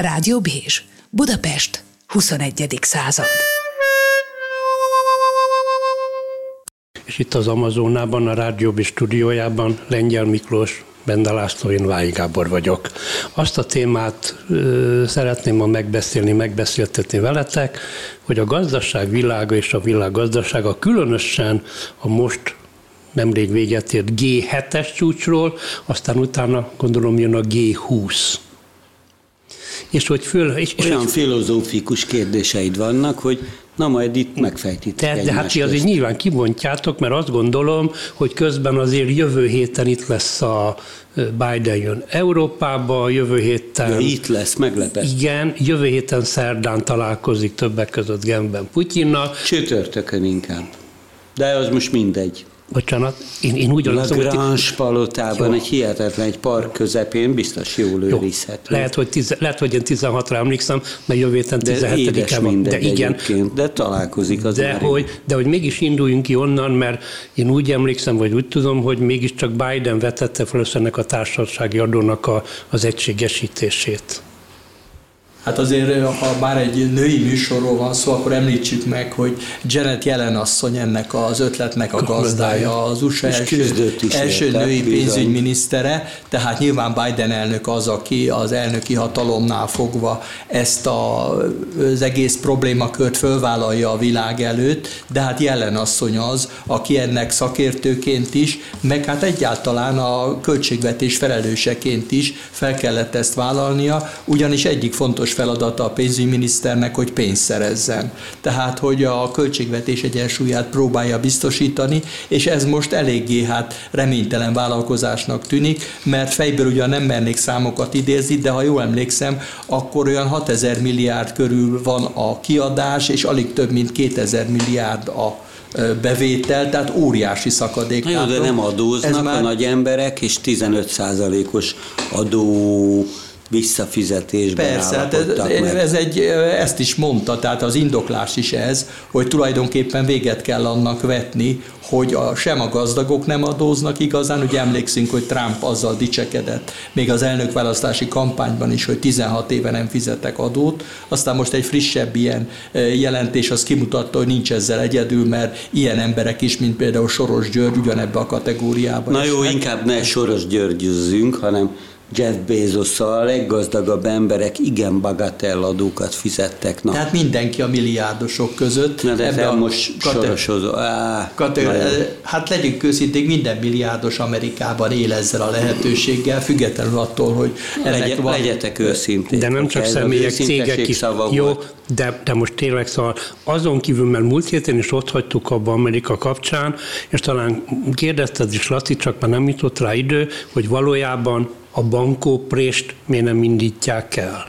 Rádió Bézs, Budapest, 21. század. És itt az Amazonában, a Rádióbi stúdiójában Lengyel Miklós Benda László, én Vályi Gábor vagyok. Azt a témát ö, szeretném ma megbeszélni, megbeszéltetni veletek, hogy a gazdaság világa és a világ gazdasága különösen a most nemrég véget ért G7-es csúcsról, aztán utána gondolom jön a G20 és hogy föl... És, és Olyan filozófikus kérdéseid vannak, hogy Na majd itt megfejtitek De, de hát ti azért nyilván kibontjátok, mert azt gondolom, hogy közben azért jövő héten itt lesz a Biden jön Európába, jövő héten... Ja, itt lesz, meglepett. Igen, jövő héten szerdán találkozik többek között Genben Putyinnal. Csütörtökön inkább. De az most mindegy bocsánat, én, én úgy gondolom, hogy... Lagrange palotában, jó. egy hihetetlen, egy park közepén biztos jól őrizhető. Lehet, hogy, tize, lehet, hogy én 16-ra emlékszem, mert jövő héten 17 van. De igen. De találkozik az de hogy, de hogy mégis induljunk ki onnan, mert én úgy emlékszem, vagy úgy tudom, hogy mégiscsak Biden vetette fel ennek a társasági adónak a, az egységesítését. Hát azért, ha bár egy női műsorról van szó, akkor említsük meg, hogy Janet Jelen asszony ennek az ötletnek a gazdája, az USA első, első női pénzügyminisztere, tehát nyilván Biden elnök az, aki az elnöki hatalomnál fogva ezt a, az egész problémakört fölvállalja a világ előtt, de hát Jelen asszony az, aki ennek szakértőként is, meg hát egyáltalán a költségvetés felelőseként is fel kellett ezt vállalnia, ugyanis egyik fontos fontos feladata a pénzügyminiszternek, hogy pénzt szerezzen. Tehát, hogy a költségvetés egyensúlyát próbálja biztosítani, és ez most eléggé hát reménytelen vállalkozásnak tűnik, mert fejből ugyan nem mernék számokat idézni, de ha jól emlékszem, akkor olyan 6000 milliárd körül van a kiadás, és alig több mint 2000 milliárd a bevétel, tehát óriási szakadék. Na jó, de nem adóznak Ez már... a nagy emberek, és 15%-os adó visszafizetésben Persze, hát ez, ez egy, ezt is mondta, tehát az indoklás is ez, hogy tulajdonképpen véget kell annak vetni, hogy a, sem a gazdagok nem adóznak igazán, ugye emlékszünk, hogy Trump azzal dicsekedett, még az elnökválasztási kampányban is, hogy 16 éve nem fizettek adót, aztán most egy frissebb ilyen jelentés az kimutatta, hogy nincs ezzel egyedül, mert ilyen emberek is, mint például Soros György ugyanebbe a kategóriába. Na jó, inkább ne Soros Györgyözzünk, hanem Jeff bezos a leggazdagabb emberek igen bagatell adókat fizettek. Na. Tehát mindenki a milliárdosok között. Na de ebbe a most kate- sorosozó. Á, kate- hát legyünk őszinték, minden milliárdos Amerikában él ezzel a lehetőséggel, függetlenül attól, hogy ennek Legye, van... Legyetek őszinték. De nem csak személyek, cégek is. Jó, de, de most tényleg szóval azon kívül, mert múlt héten is ott hagytuk abban Amerika kapcsán, és talán kérdezted is, Laci, csak már nem jutott rá idő, hogy valójában a bankóprést miért nem indítják el?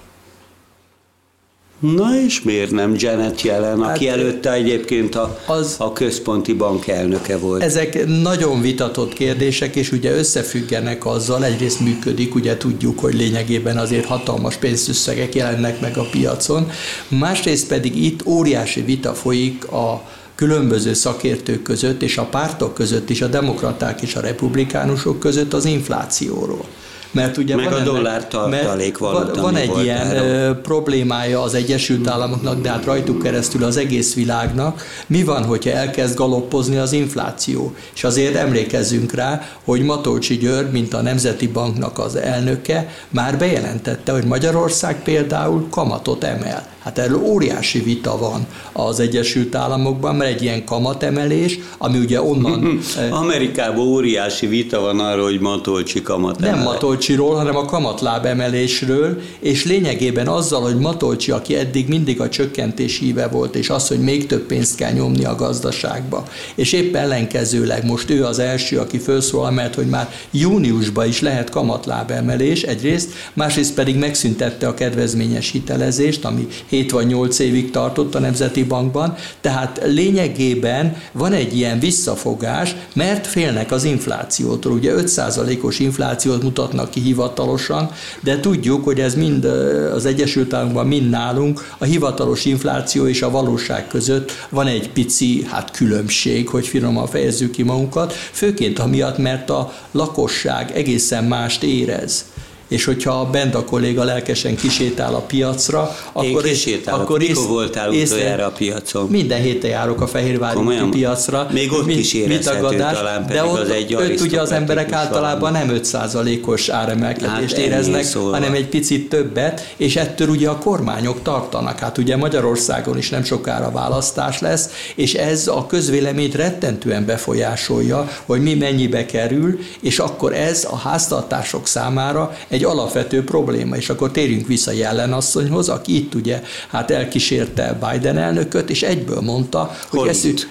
Na és miért nem Janet jelen, hát, aki előtte egyébként a, az, a központi bank elnöke volt? Ezek nagyon vitatott kérdések, és ugye összefüggenek azzal, egyrészt működik, ugye tudjuk, hogy lényegében azért hatalmas pénzösszegek jelennek meg a piacon, másrészt pedig itt óriási vita folyik a különböző szakértők között, és a pártok között is, a demokraták és a republikánusok között az inflációról. Mert ugye Meg van a dollár tartalék van, van egy ilyen erről. problémája az Egyesült Államoknak, de hát rajtuk keresztül az egész világnak. Mi van, hogyha elkezd galoppozni az infláció? És azért emlékezzünk rá, hogy Matolcsi György, mint a Nemzeti Banknak az elnöke, már bejelentette, hogy Magyarország például kamatot emel. Hát erről óriási vita van az Egyesült Államokban, mert egy ilyen kamatemelés, ami ugye onnan... Amerikában óriási vita van arról, hogy Matolcsi kamat Nem Matolcsiról, hanem a kamatláb emelésről, és lényegében azzal, hogy Matolcsi, aki eddig mindig a csökkentés híve volt, és az, hogy még több pénzt kell nyomni a gazdaságba, és épp ellenkezőleg most ő az első, aki felszólal, mert hogy már júniusban is lehet kamatláb emelés egyrészt, másrészt pedig megszüntette a kedvezményes hitelezést, ami 7 vagy 8 évig tartott a Nemzeti Bankban, tehát lényegében van egy ilyen visszafogás, mert félnek az inflációtól. Ugye 5%-os inflációt mutatnak ki hivatalosan, de tudjuk, hogy ez mind az Egyesült Államokban, mind nálunk, a hivatalos infláció és a valóság között van egy pici hát különbség, hogy finoman fejezzük ki magunkat, főként amiatt, mert a lakosság egészen mást érez és hogyha bent a kolléga lelkesen kisétál a piacra, akkor, Én akkor Mikor voltál utoljára a piacon? Minden héten járok a Fehérvári piacra. Még ott is érezhető talán, de ott, az egy ott ugye az emberek általában nem 5%-os áremelkedést hát éreznek, szóval. hanem egy picit többet, és ettől ugye a kormányok tartanak. Hát ugye Magyarországon is nem sokára választás lesz, és ez a közvéleményt rettentően befolyásolja, hogy mi mennyibe kerül, és akkor ez a háztartások számára egy alapvető probléma. És akkor térjünk vissza Jellenasszonyhoz, aki itt ugye hát elkísérte Biden elnököt, és egyből mondta, hogy, hogy ezt,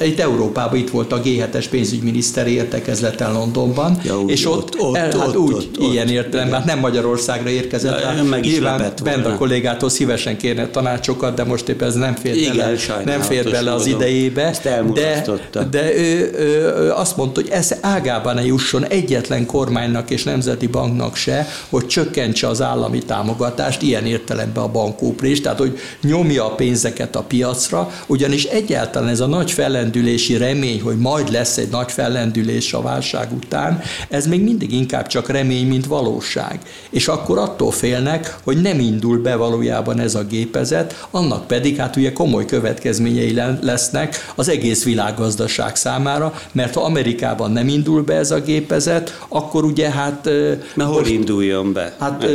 itt Európában itt volt a G7-es pénzügyminiszteri értekezleten Londonban, ja, úgy, és ott, ott, el, hát ott, úgy ott, ilyen értelemben, hát nem Magyarországra érkezett, ja, hát nyilván bent a kollégától szívesen kérne tanácsokat, de most éppen ez nem fér Igen, bele, nem fér bele az idejébe, de, de ő, ő, azt mondta, hogy ez ágában ne jusson egyetlen kormánynak és nemzeti banknak se, hogy csökkentse az állami támogatást, ilyen értelemben a bankóprést, tehát hogy nyomja a pénzeket a piacra, ugyanis egyáltalán ez a nagy fellendülési remény, hogy majd lesz egy nagy fellendülés a válság után, ez még mindig inkább csak remény, mint valóság. És akkor attól félnek, hogy nem indul be valójában ez a gépezet, annak pedig hát ugye komoly következményei lesznek az egész világgazdaság számára, mert ha Amerikában nem indul be ez a gépezet, akkor ugye hát... Mert hol induljon be? Hát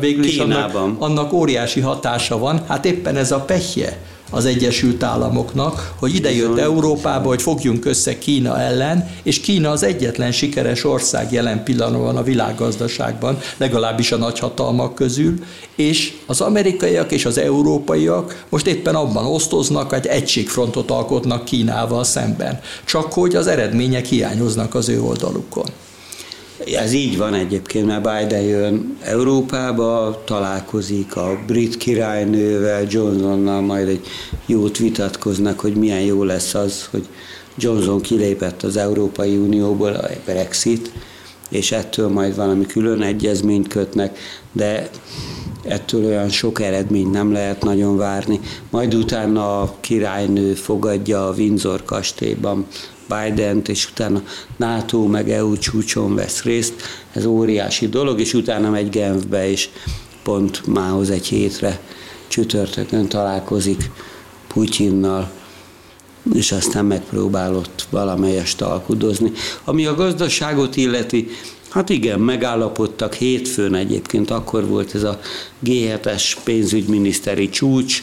végül is annak, annak óriási hatása van, hát éppen ez a pehje az Egyesült Államoknak, hogy idejött Európába, hogy fogjunk össze Kína ellen, és Kína az egyetlen sikeres ország jelen pillanatban a világgazdaságban, legalábbis a nagyhatalmak közül, és az amerikaiak és az európaiak most éppen abban osztoznak, hogy egységfrontot alkotnak Kínával szemben. Csak hogy az eredmények hiányoznak az ő oldalukon. Ez így van egyébként, mert Biden jön Európába, találkozik a brit királynővel, Johnsonnal, majd egy jót vitatkoznak, hogy milyen jó lesz az, hogy Johnson kilépett az Európai Unióból, a Brexit, és ettől majd valami külön egyezményt kötnek, de ettől olyan sok eredményt nem lehet nagyon várni. Majd utána a királynő fogadja a Windsor kastélyban Biden-t, és utána NATO meg EU csúcson vesz részt. Ez óriási dolog, és utána megy Genfbe, és pont mához egy hétre csütörtökön találkozik Putyinnal, és aztán megpróbálott valamelyest alkudozni. Ami a gazdaságot illeti, Hát igen, megállapodtak hétfőn egyébként, akkor volt ez a G7-es pénzügyminiszteri csúcs,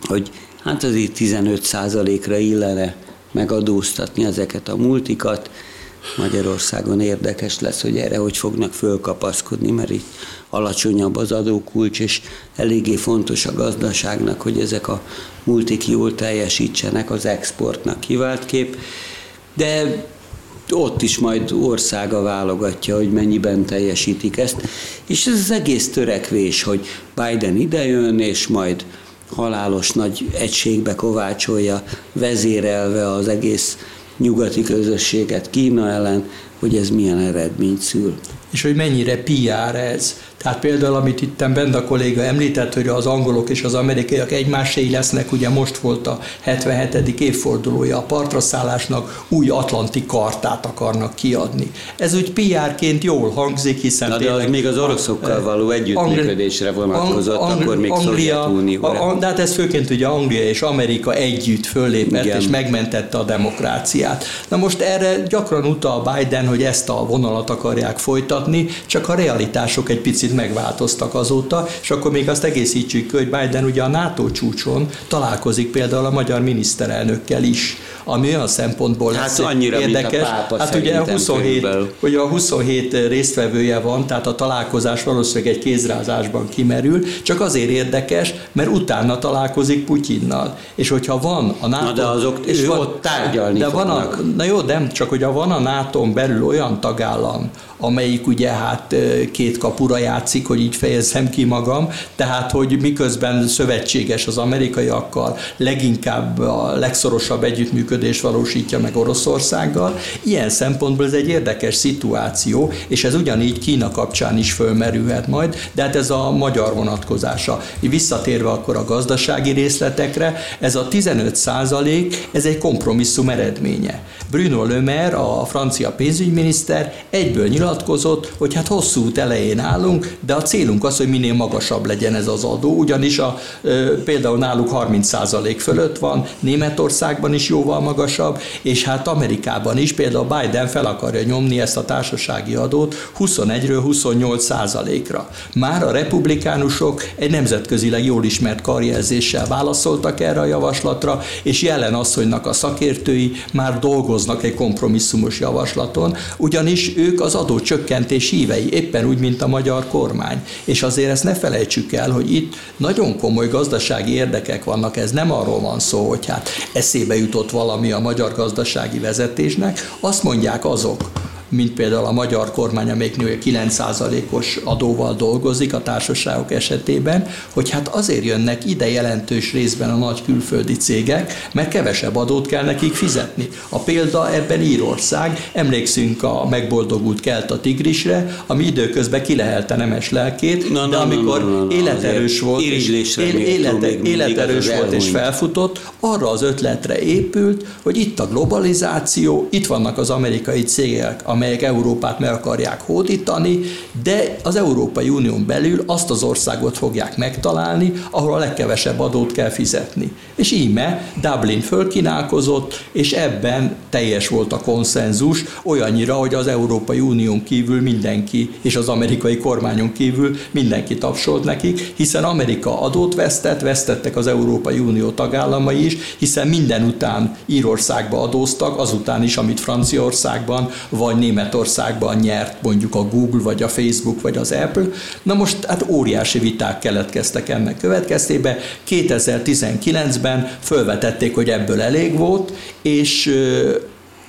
hogy hát az itt 15 ra illene megadóztatni ezeket a multikat. Magyarországon érdekes lesz, hogy erre hogy fognak fölkapaszkodni, mert itt alacsonyabb az adókulcs, és eléggé fontos a gazdaságnak, hogy ezek a multik jól teljesítsenek az exportnak kivált. De ott is majd országa válogatja, hogy mennyiben teljesítik ezt. És ez az egész törekvés, hogy Biden idejön, és majd halálos nagy egységbe kovácsolja, vezérelve az egész nyugati közösséget Kína ellen, hogy ez milyen eredményt szül. És hogy mennyire PR ez. Tehát például, amit itt bent a kolléga említett, hogy az angolok és az amerikaiak egymásé lesznek, ugye most volt a 77. évfordulója a partraszállásnak, új atlanti kartát akarnak kiadni. Ez úgy PR-ként jól hangzik, hiszen... Na, de az még az oroszokkal való együttműködésre vonatkozott, Angli- akkor még Anglia, a, De hát ez főként ugye Anglia és Amerika együtt föllépett Igen. és megmentette a demokráciát. Na most erre gyakran utal Biden, hogy ezt a vonalat akarják folytatni, csak a realitások egy picit picit megváltoztak azóta, és akkor még azt egészítsük hogy Biden ugye a NATO csúcson találkozik például a magyar miniszterelnökkel is, ami olyan szempontból hát annyira, érdekes. Mint a pápa, hát ugye a 27, ugye a 27 résztvevője van, tehát a találkozás valószínűleg egy kézrázásban kimerül, csak azért érdekes, mert utána találkozik Putyinnal. És hogyha van a NATO... Na de azok és van, ott tárgyalni de van a, Na jó, de csak hogy van a nato belül olyan tagállam, amelyik ugye hát két kapura játszik, hogy így fejezzem ki magam, tehát hogy miközben szövetséges az amerikaiakkal, leginkább a legszorosabb együttműködés valósítja meg Oroszországgal. Ilyen szempontból ez egy érdekes szituáció, és ez ugyanígy Kína kapcsán is fölmerülhet majd, de hát ez a magyar vonatkozása. Visszatérve akkor a gazdasági részletekre, ez a 15 százalék, ez egy kompromisszum eredménye. Bruno Le Maire, a francia pénzügyminiszter egyből nyilatkozott, hogy hát hosszú út elején állunk, de a célunk az, hogy minél magasabb legyen ez az adó, ugyanis a, például náluk 30% fölött van, Németországban is jóval magasabb, és hát Amerikában is, például Biden fel akarja nyomni ezt a társasági adót 21-ről 28%-ra. Már a republikánusok egy nemzetközileg jól ismert karjelzéssel válaszoltak erre a javaslatra, és jelen asszonynak a szakértői már dolgoznak egy kompromisszumos javaslaton, ugyanis ők az adócsökkentés hívei, éppen úgy, mint a magyar kormány. És azért ezt ne felejtsük el, hogy itt nagyon komoly gazdasági érdekek vannak, ez nem arról van szó, hogy hát eszébe jutott valami a magyar gazdasági vezetésnek, azt mondják azok, mint például a magyar kormány, amelyik 9%-os adóval dolgozik a társaságok esetében, hogy hát azért jönnek ide jelentős részben a nagy külföldi cégek, mert kevesebb adót kell nekik fizetni. A példa ebben Írország, emlékszünk a megboldogult kelt a tigrisre, ami időközben kilehelte nemes lelkét, na, de na, amikor na, na, na, életerős volt, és, élete, életerős volt és felfutott, arra az ötletre épült, hogy itt a globalizáció, itt vannak az amerikai cégek, amelyek Európát meg akarják hódítani, de az Európai Unión belül azt az országot fogják megtalálni, ahol a legkevesebb adót kell fizetni. És íme Dublin fölkínálkozott, és ebben teljes volt a konszenzus, olyannyira, hogy az Európai Unión kívül mindenki, és az amerikai kormányon kívül mindenki tapsolt nekik, hiszen Amerika adót vesztett, vesztettek az Európai Unió tagállamai is, hiszen minden után Írországba adóztak, azután is, amit Franciaországban vagy Németországban nyert mondjuk a Google, vagy a Facebook, vagy az Apple. Na most hát óriási viták keletkeztek ennek következtében. 2019-ben fölvetették, hogy ebből elég volt, és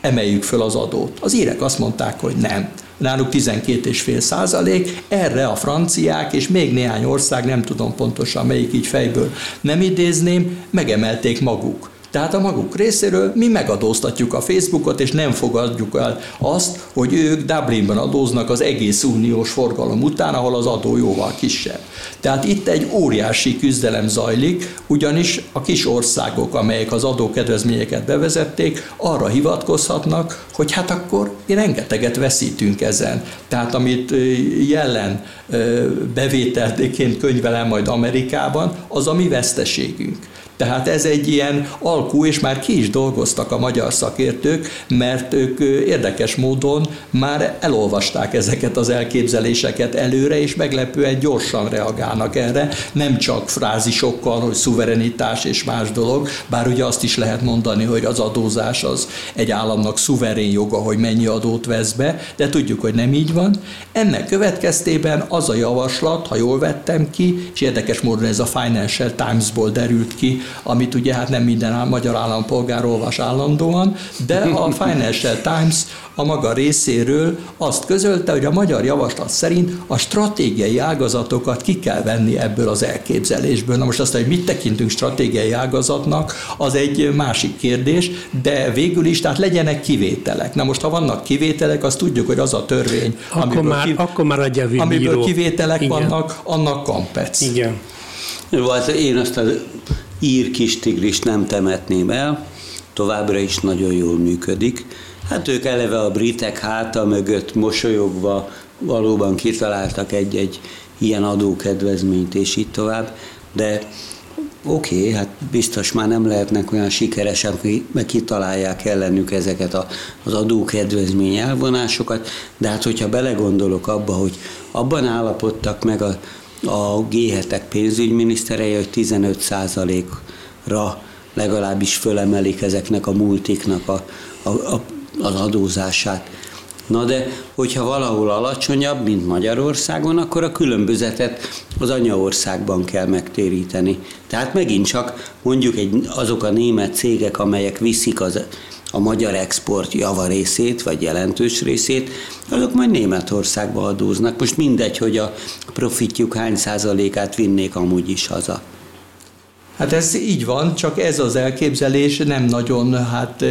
emeljük föl az adót. Az írek azt mondták, hogy nem náluk 12,5 százalék, erre a franciák és még néhány ország, nem tudom pontosan melyik így fejből nem idézném, megemelték maguk. Tehát a maguk részéről mi megadóztatjuk a Facebookot, és nem fogadjuk el azt, hogy ők Dublinban adóznak az egész uniós forgalom után, ahol az adó jóval kisebb. Tehát itt egy óriási küzdelem zajlik, ugyanis a kis országok, amelyek az adókedvezményeket bevezették, arra hivatkozhatnak, hogy hát akkor mi rengeteget veszítünk ezen. Tehát amit jelen bevételként könyvelem majd Amerikában, az a mi veszteségünk. Tehát ez egy ilyen alkú, és már ki is dolgoztak a magyar szakértők, mert ők érdekes módon már elolvasták ezeket az elképzeléseket előre, és meglepően gyorsan reagálnak erre, nem csak frázisokkal, hogy szuverenitás és más dolog, bár ugye azt is lehet mondani, hogy az adózás az egy államnak szuverén joga, hogy mennyi adót vesz be, de tudjuk, hogy nem így van. Ennek következtében az a javaslat, ha jól vettem ki, és érdekes módon ez a Financial Times-ból derült ki, amit ugye hát nem minden magyar állampolgár olvas állandóan, de a Financial Times a maga részéről azt közölte, hogy a magyar javaslat szerint a stratégiai ágazatokat ki kell venni ebből az elképzelésből. Na most azt, hogy mit tekintünk stratégiai ágazatnak, az egy másik kérdés, de végül is, tehát legyenek kivételek. Na most, ha vannak kivételek, azt tudjuk, hogy az a törvény, akkor amiből, már, ki, akkor már amiből kivételek Igen. vannak, annak kampec. Igen. Jó, hát én azt az ír kis tigris nem temetném el, továbbra is nagyon jól működik. Hát ők eleve a britek háta mögött mosolyogva valóban kitaláltak egy-egy ilyen adókedvezményt, és így tovább, de oké, okay, hát biztos már nem lehetnek olyan sikeresek, meg kitalálják ellenük ezeket a, az adókedvezmény elvonásokat, de hát hogyha belegondolok abba, hogy abban állapodtak meg a a G7-ek pénzügyminiszterei, hogy 15%-ra legalábbis fölemelik ezeknek a multiknak a, a, a, az adózását. Na de, hogyha valahol alacsonyabb, mint Magyarországon, akkor a különbözetet az anyaországban kell megtéríteni. Tehát megint csak mondjuk egy, azok a német cégek, amelyek viszik az a magyar export java részét, vagy jelentős részét, azok majd Németországba adóznak. Most mindegy, hogy a profitjuk hány százalékát vinnék amúgy is haza. Hát ez így van, csak ez az elképzelés nem nagyon hát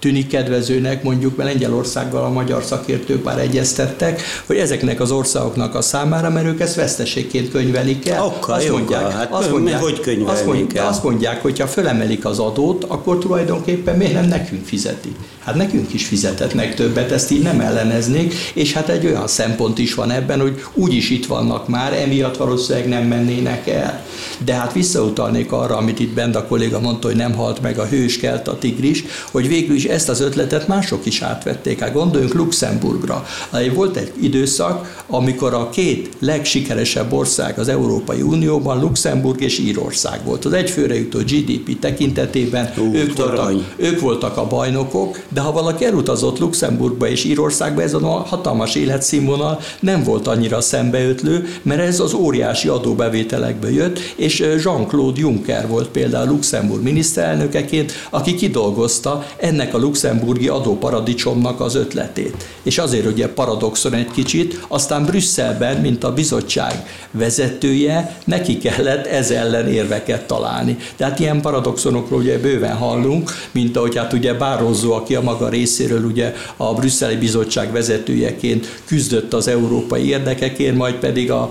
tűnik kedvezőnek, mondjuk mert Lengyelországgal a magyar szakértők már egyeztettek, hogy ezeknek az országoknak a számára, mert ők ezt veszteségként könyvelik el. Okkal, azt mondják, hát azt mondják, hogy azt mondják, azt mondják, hogy ha fölemelik az adót, akkor tulajdonképpen miért nem nekünk fizetik? Hát nekünk is fizetetnek többet, ezt így nem elleneznék, és hát egy olyan szempont is van ebben, hogy úgyis itt vannak már, emiatt valószínűleg nem mennének el. De hát visszautalnék arra, amit itt Benda kolléga mondta, hogy nem halt meg a hős kelt a tigris, hogy végül is ezt az ötletet mások is átvették. Hát gondoljunk Luxemburgra. Volt egy időszak, amikor a két legsikeresebb ország az Európai Unióban Luxemburg és Írország volt. Az egyfőre jutó GDP tekintetében Ú, ők, voltak, ők voltak a bajnokok, de ha valaki elutazott Luxemburgba és Írországba, ez a hatalmas életszínvonal nem volt annyira szembeötlő, mert ez az óriási adóbevételekbe jött, és Jean-Claude Juncker volt például Luxemburg miniszterelnökeként, aki kidolgozta ennek a luxemburgi adóparadicsomnak az ötletét. És azért ugye paradoxon egy kicsit, aztán Brüsszelben, mint a bizottság vezetője, neki kellett ez ellen érveket találni. Tehát ilyen paradoxonokról ugye bőven hallunk, mint ahogy hát ugye Bározó, aki a maga részéről ugye a brüsszeli bizottság vezetőjeként küzdött az európai érdekekért, majd pedig a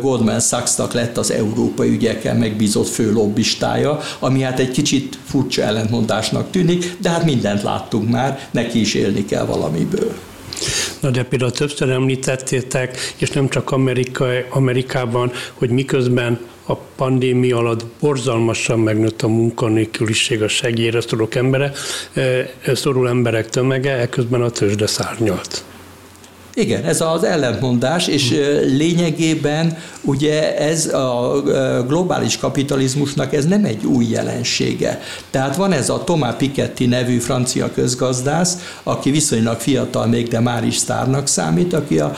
Goldman Sachs-nak lett az európai ügyekkel megbízott fő lobbistája, ami hát egy kicsit furcsa ellentmondásnak tűnik, de hát mindent láttunk már, neki is élni kell valamiből. Na de például többször említettétek, és nem csak Amerika, Amerikában, hogy miközben a pandémia alatt borzalmasan megnőtt a munkanélküliség, a segélyre szoruló embere, szorul emberek tömege, ekközben a tőzsde szárnyalt. Igen, ez az ellentmondás, és lényegében ugye ez a globális kapitalizmusnak ez nem egy új jelensége. Tehát van ez a Thomas Piketty nevű francia közgazdász, aki viszonylag fiatal még, de már is sztárnak számít, aki a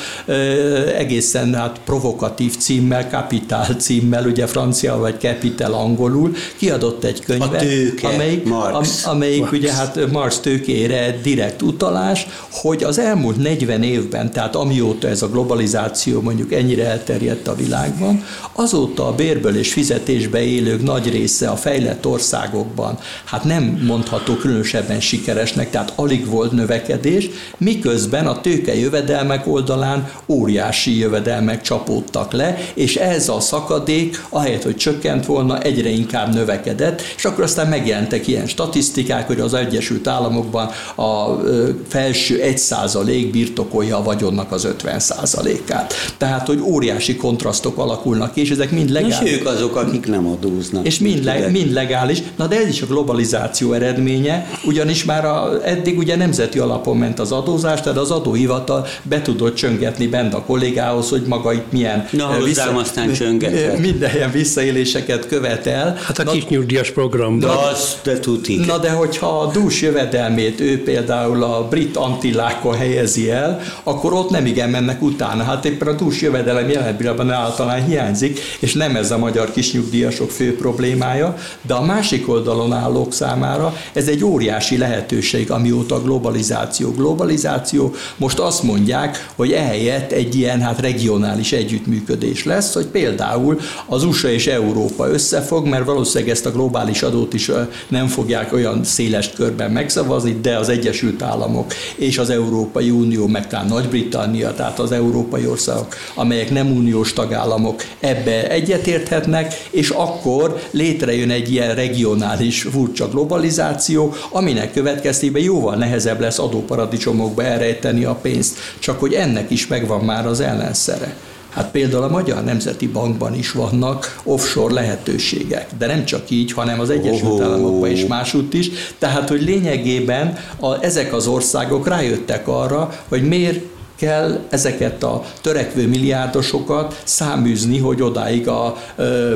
egészen hát provokatív címmel, kapitál címmel, ugye francia vagy capital angolul, kiadott egy könyvet, tőke, amelyik, Marx. amelyik Marx. ugye hát Marx tőkére direkt utalás, hogy az elmúlt 40 évben tehát amióta ez a globalizáció mondjuk ennyire elterjedt a világban, azóta a bérből és fizetésbe élők nagy része a fejlett országokban, hát nem mondható különösebben sikeresnek, tehát alig volt növekedés, miközben a tőke jövedelmek oldalán óriási jövedelmek csapódtak le, és ez a szakadék, ahelyett, hogy csökkent volna, egyre inkább növekedett, és akkor aztán megjelentek ilyen statisztikák, hogy az Egyesült Államokban a felső 1% birtokolja vagy vagyonnak az 50%-át. Tehát, hogy óriási kontrasztok alakulnak ki, és ezek mind legális. És ők azok, akik nem adóznak. És mind, le, mind legális. Na de ez is a globalizáció eredménye, ugyanis már a, eddig ugye nemzeti alapon ment az adózás, tehát az adóhivatal be tudott csöngetni bent a kollégához, hogy maga itt milyen Na, vissza, aztán csöngetett. Minden ilyen visszaéléseket követel. Hát a kis nyugdíjas programban. Na, az de tudik. Na de hogyha a dús jövedelmét ő például a brit antillákon helyezi el, akkor akkor ott nem igen mennek utána. Hát éppen a túls jövedelem jelen pillanatban általán hiányzik, és nem ez a magyar kisnyugdíjasok fő problémája, de a másik oldalon állók számára ez egy óriási lehetőség, amióta globalizáció. Globalizáció most azt mondják, hogy ehelyett egy ilyen hát regionális együttműködés lesz, hogy például az USA és Európa összefog, mert valószínűleg ezt a globális adót is nem fogják olyan széles körben megszavazni, de az Egyesült Államok és az Európai Unió, meg talán nagy nagy-Britannia, tehát az európai országok, amelyek nem uniós tagállamok ebbe egyetérthetnek, és akkor létrejön egy ilyen regionális furcsa globalizáció, aminek következtében jóval nehezebb lesz adóparadicsomokba elrejteni a pénzt, csak hogy ennek is megvan már az ellenszere. Hát például a Magyar Nemzeti Bankban is vannak offshore lehetőségek, de nem csak így, hanem az Egyesült oh. Államokban és másútt is. Tehát, hogy lényegében a, ezek az országok rájöttek arra, hogy miért kell ezeket a törekvő milliárdosokat száműzni, hogy odáig a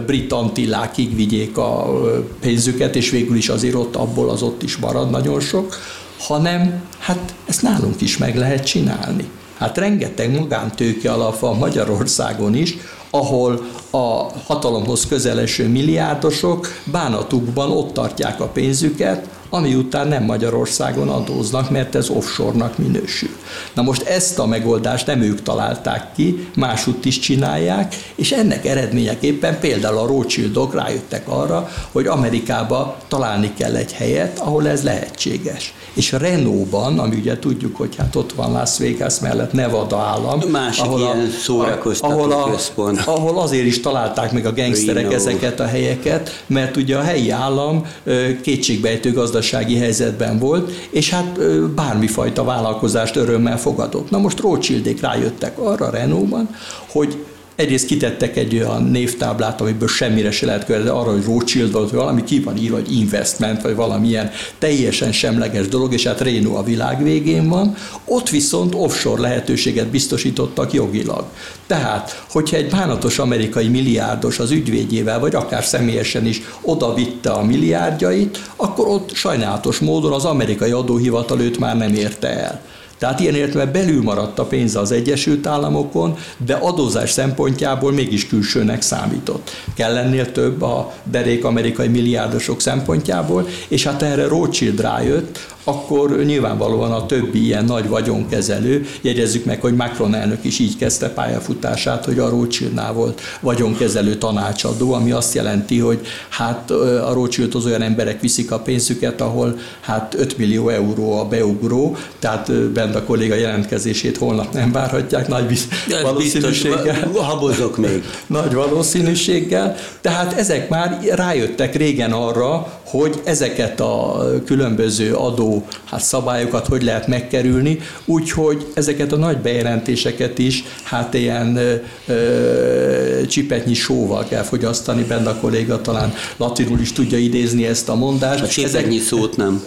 brit antillákig vigyék a pénzüket, és végül is azért ott abból az ott is marad nagyon sok, hanem hát ezt nálunk is meg lehet csinálni. Hát rengeteg magántőke alap van Magyarországon is, ahol a hatalomhoz közeleső milliárdosok bánatukban ott tartják a pénzüket, ami után nem Magyarországon adóznak, mert ez offshore-nak minősül. Na most ezt a megoldást nem ők találták ki, másútt is csinálják, és ennek eredményeképpen például a Rothschildok rájöttek arra, hogy Amerikába találni kell egy helyet, ahol ez lehetséges. És a Renault-ban, ami ugye tudjuk, hogy hát ott van Las Vegas mellett Nevada állam, Másik ahol ilyen szórakoztató ahol, a, központ. ahol azért is találták meg a gengszterek Reno. ezeket a helyeket, mert ugye a helyi állam kétségbejtő gazdasági helyzetben volt, és hát bármifajta vállalkozást örömmel fogadott. Na most Rothschildék rájöttek arra Renault-ban, hogy Egyrészt kitettek egy olyan névtáblát, amiből semmire se lehet követni, arra, hogy Rothschild, vagy valami ki van írva, hogy investment, vagy valamilyen teljesen semleges dolog, és hát Renault a világ végén van. Ott viszont offshore lehetőséget biztosítottak jogilag. Tehát, hogyha egy bánatos amerikai milliárdos az ügyvédjével, vagy akár személyesen is oda vitte a milliárdjait, akkor ott sajnálatos módon az amerikai adóhivatal őt már nem érte el. Tehát ilyen értelemben belül maradt a pénze az Egyesült Államokon, de adózás szempontjából mégis külsőnek számított. Kell lennél több a derék amerikai milliárdosok szempontjából, és hát erre Rothschild rájött, akkor nyilvánvalóan a többi ilyen nagy vagyonkezelő, jegyezzük meg, hogy Macron elnök is így kezdte pályafutását, hogy a Rothschildnál volt vagyonkezelő tanácsadó, ami azt jelenti, hogy hát a Rothschildhoz olyan emberek viszik a pénzüket, ahol hát 5 millió euró a beugró, tehát bent a kolléga jelentkezését holnap nem várhatják, nagy visz- valószínűséggel. habozok még. Nagy valószínűséggel. Tehát ezek már rájöttek régen arra, hogy ezeket a különböző adó hát szabályokat hogy lehet megkerülni, úgyhogy ezeket a nagy bejelentéseket is hát ilyen ö, ö, csipetnyi sóval kell fogyasztani, benne a kolléga talán latinul is tudja idézni ezt a mondást. A csipetnyi Ezek, szót nem.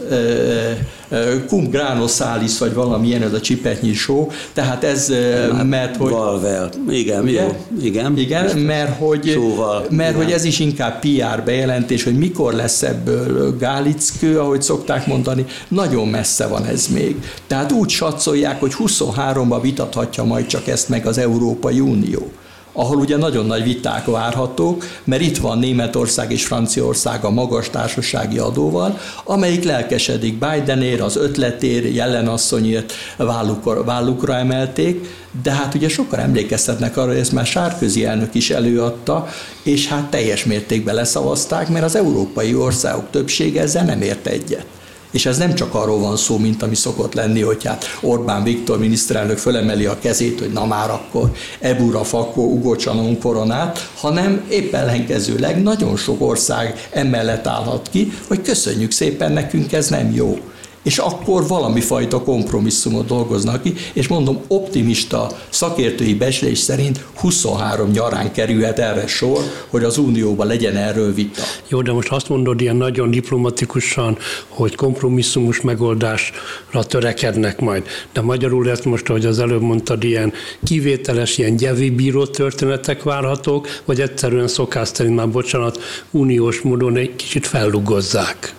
cum grano salis, vagy valamilyen ez a csipetnyi só, tehát ez, hát, mert hogy... Valvel, igen, ugye? jó, igen. Igen, mert hogy, szóval, mert igen. hogy ez is inkább PR bejelentés, hogy mikor lesz ebből gálickő, ahogy szokták mondani, nagyon messze van ez még. Tehát úgy satszolják, hogy 23-ba vitathatja majd csak ezt meg az Európai Unió ahol ugye nagyon nagy viták várhatók, mert itt van Németország és Franciaország a magas társasági adóval, amelyik lelkesedik Bidenért, az ötletér, jellenasszonyért vállukra, vállukra emelték, de hát ugye sokan emlékeztetnek arra, hogy ezt már Sárközi elnök is előadta, és hát teljes mértékben leszavazták, mert az európai országok többsége ezzel nem ért egyet. És ez nem csak arról van szó, mint ami szokott lenni, hogy hát Orbán Viktor miniszterelnök fölemeli a kezét, hogy na már akkor ebura fakó ugocsanon koronát, hanem épp ellenkezőleg nagyon sok ország emellett állhat ki, hogy köszönjük szépen, nekünk ez nem jó és akkor valami fajta kompromisszumot dolgoznak ki, és mondom, optimista szakértői becslés szerint 23 nyarán kerülhet erre sor, hogy az Unióban legyen erről vita. Jó, de most azt mondod ilyen nagyon diplomatikusan, hogy kompromisszumos megoldásra törekednek majd. De magyarul ezt most, ahogy az előbb mondtad, ilyen kivételes, ilyen gyevi bíró történetek várhatók, vagy egyszerűen szokás szerint már, bocsánat, uniós módon egy kicsit fellugozzák.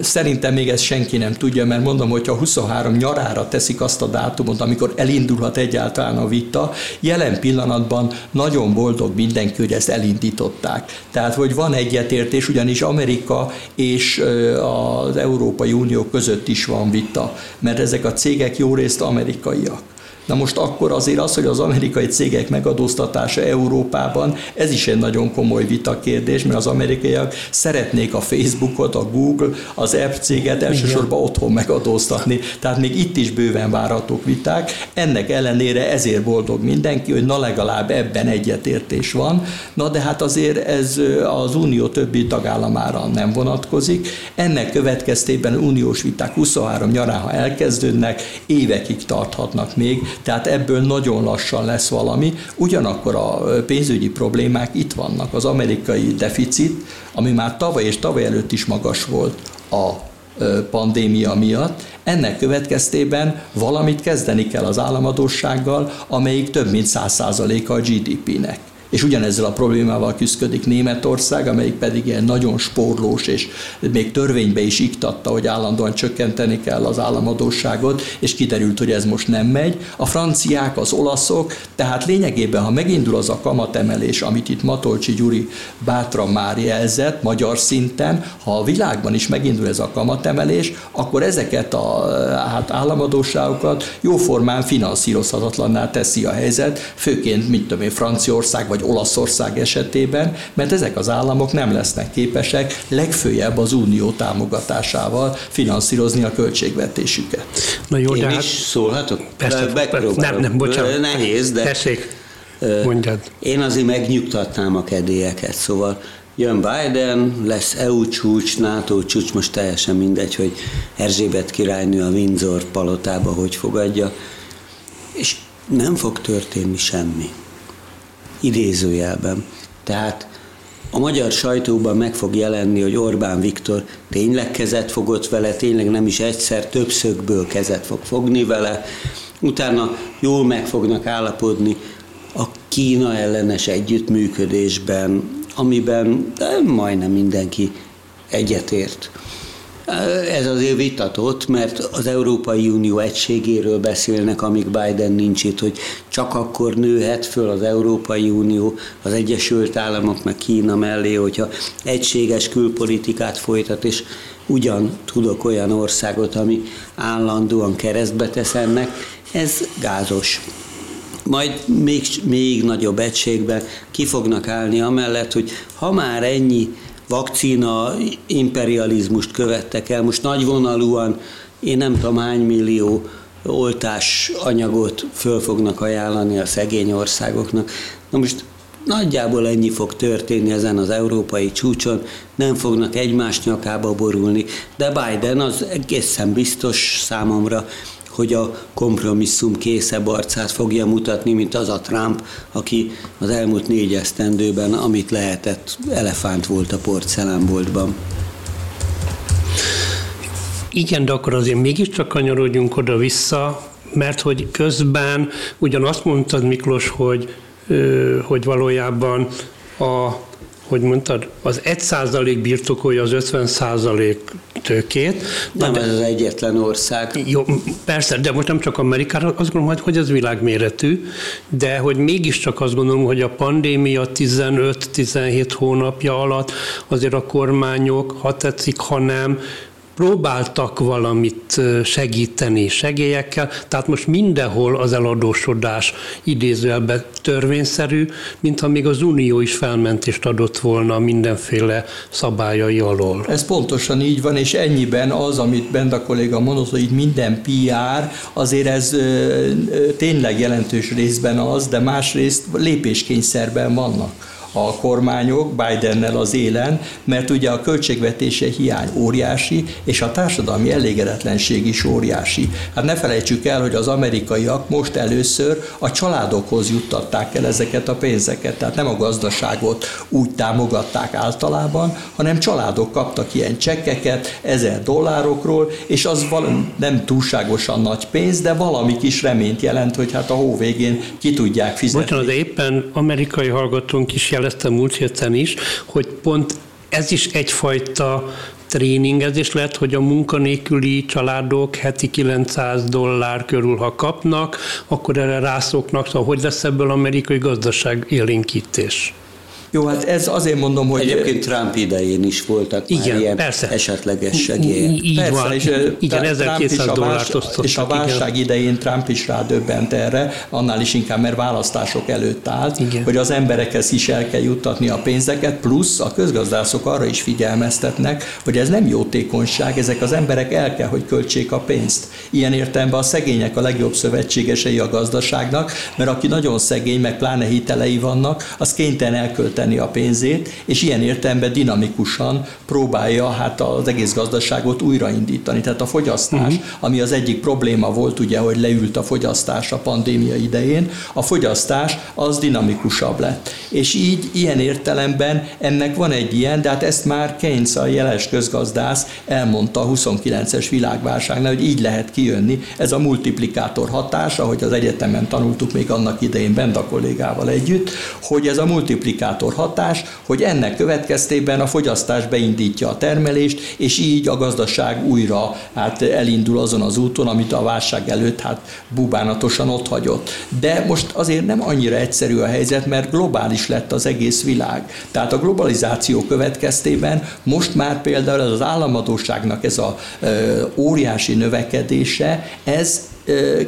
Szerintem még ezt senki nem tudja, mert mondom, hogy ha 23 nyarára teszik azt a dátumot, amikor elindulhat egyáltalán a vita, jelen pillanatban nagyon boldog mindenki, hogy ezt elindították. Tehát, hogy van egyetértés, ugyanis Amerika és az Európai Unió között is van vita, mert ezek a cégek jó részt amerikaiak. Na most akkor azért az, hogy az amerikai cégek megadóztatása Európában, ez is egy nagyon komoly vita kérdés, mert az amerikaiak szeretnék a Facebookot, a Google, az app céget elsősorban otthon megadóztatni. Tehát még itt is bőven várhatók viták. Ennek ellenére ezért boldog mindenki, hogy na legalább ebben egyetértés van. Na de hát azért ez az unió többi tagállamára nem vonatkozik. Ennek következtében uniós viták 23 nyarán, ha elkezdődnek, évekig tarthatnak még, tehát ebből nagyon lassan lesz valami. Ugyanakkor a pénzügyi problémák itt vannak. Az amerikai deficit, ami már tavaly és tavaly előtt is magas volt a pandémia miatt, ennek következtében valamit kezdeni kell az államadósággal, amelyik több mint 100%-a a GDP-nek és ugyanezzel a problémával küzdik Németország, amelyik pedig ilyen nagyon spórlós, és még törvénybe is iktatta, hogy állandóan csökkenteni kell az államadóságot, és kiderült, hogy ez most nem megy. A franciák, az olaszok, tehát lényegében, ha megindul az a kamatemelés, amit itt Matolcsi Gyuri bátran már jelzett, magyar szinten, ha a világban is megindul ez a kamatemelés, akkor ezeket a hát államadóságokat jóformán finanszírozhatatlanná teszi a helyzet, főként, mit tudom én, Franciaország vagy Olaszország esetében, mert ezek az államok nem lesznek képesek legfőjebb az unió támogatásával finanszírozni a költségvetésüket. Na jó, Én de is hát... szólhatok? Persze, nem, nem, bocsánat. Nehéz, de... Tessék, mondjad. Én azért megnyugtatnám a kedélyeket, szóval jön Biden, lesz EU csúcs, NATO csúcs, most teljesen mindegy, hogy Erzsébet királynő a Windsor palotába hogy fogadja, és nem fog történni semmi. Idézőjelben. Tehát a magyar sajtóban meg fog jelenni, hogy Orbán Viktor tényleg kezet fogott vele, tényleg nem is egyszer, többszögből kezet fog fogni vele, utána jól meg fognak állapodni a Kína ellenes együttműködésben, amiben majdnem mindenki egyetért. Ez azért vitatott, mert az Európai Unió egységéről beszélnek, amíg Biden nincs itt, hogy csak akkor nőhet föl az Európai Unió, az Egyesült Államok, meg Kína mellé, hogyha egységes külpolitikát folytat, és ugyan tudok olyan országot, ami állandóan keresztbe tesz ennek, ez gázos. Majd még, még nagyobb egységben ki fognak állni amellett, hogy ha már ennyi vakcina imperializmust követtek el, most nagyvonalúan én nem tudom hány millió oltás anyagot föl fognak ajánlani a szegény országoknak. Na most nagyjából ennyi fog történni ezen az európai csúcson, nem fognak egymás nyakába borulni, de Biden az egészen biztos számomra hogy a kompromisszum készebb arcát fogja mutatni, mint az a Trump, aki az elmúlt négy esztendőben, amit lehetett, elefánt volt a porcelánboltban. Igen, de akkor azért mégiscsak kanyarodjunk oda-vissza, mert hogy közben ugyan azt mondtad, Miklós, hogy, hogy valójában a hogy mondtad, az 1 százalék birtokolja az 50 százalék tőkét. Nem de, ez az egyetlen ország. Jó, persze, de most nem csak Amerikára, azt gondolom, hogy ez világméretű, de hogy mégiscsak azt gondolom, hogy a pandémia 15-17 hónapja alatt azért a kormányok, ha tetszik, ha nem, próbáltak valamit segíteni segélyekkel, tehát most mindenhol az eladósodás idézőjelben törvényszerű, mintha még az Unió is felmentést adott volna mindenféle szabályai alól. Ez pontosan így van, és ennyiben az, amit Benda kolléga mondott, hogy minden PR, azért ez tényleg jelentős részben az, de másrészt lépéskényszerben vannak a kormányok Bidennel az élen, mert ugye a költségvetése hiány óriási, és a társadalmi elégedetlenség is óriási. Hát ne felejtsük el, hogy az amerikaiak most először a családokhoz juttatták el ezeket a pénzeket, tehát nem a gazdaságot úgy támogatták általában, hanem családok kaptak ilyen csekkeket ezer dollárokról, és az nem túlságosan nagy pénz, de valami kis reményt jelent, hogy hát a hó végén ki tudják fizetni. Bocsánat, de éppen amerikai hallgatónk is jelezte múlt héten is, hogy pont ez is egyfajta tréningezés lehet, hogy a munkanélküli családok heti 900 dollár körül, ha kapnak, akkor erre rászoknak, szóval hogy lesz ebből amerikai gazdaság élénkítés? Jó, hát ez azért mondom, hogy... Egyébként Trump idején is voltak igen, ilyen persze. esetleges segélyek. Így persze, van, és igen, 1200 dollárt osztottak. És a válság igen. idején Trump is rádöbbent erre, annál is inkább, mert választások előtt állt, igen. hogy az emberekhez is el kell juttatni a pénzeket, plusz a közgazdászok arra is figyelmeztetnek, hogy ez nem jótékonyság, ezek az emberek el kell, hogy költsék a pénzt. Ilyen értelemben a szegények a legjobb szövetségesei a gazdaságnak, mert aki nagyon szegény, meg pláne hitelei vannak, az kénytelen elkölteni elkölteni a pénzét, és ilyen értelemben dinamikusan próbálja hát az egész gazdaságot újraindítani. Tehát a fogyasztás, uh-huh. ami az egyik probléma volt, ugye, hogy leült a fogyasztás a pandémia idején, a fogyasztás az dinamikusabb lett. És így ilyen értelemben ennek van egy ilyen, de hát ezt már Keynes a jeles közgazdász elmondta a 29-es világválságnál, hogy így lehet kijönni. Ez a multiplikátor hatás, ahogy az egyetemen tanultuk még annak idején Benda kollégával együtt, hogy ez a multiplikátor hatás, hogy ennek következtében a fogyasztás beindítja a termelést, és így a gazdaság újra hát elindul azon az úton, amit a válság előtt hát bubánatosan ott hagyott. De most azért nem annyira egyszerű a helyzet, mert globális lett az egész világ. Tehát a globalizáció következtében most már például az államadóságnak ez a ö, óriási növekedése, ez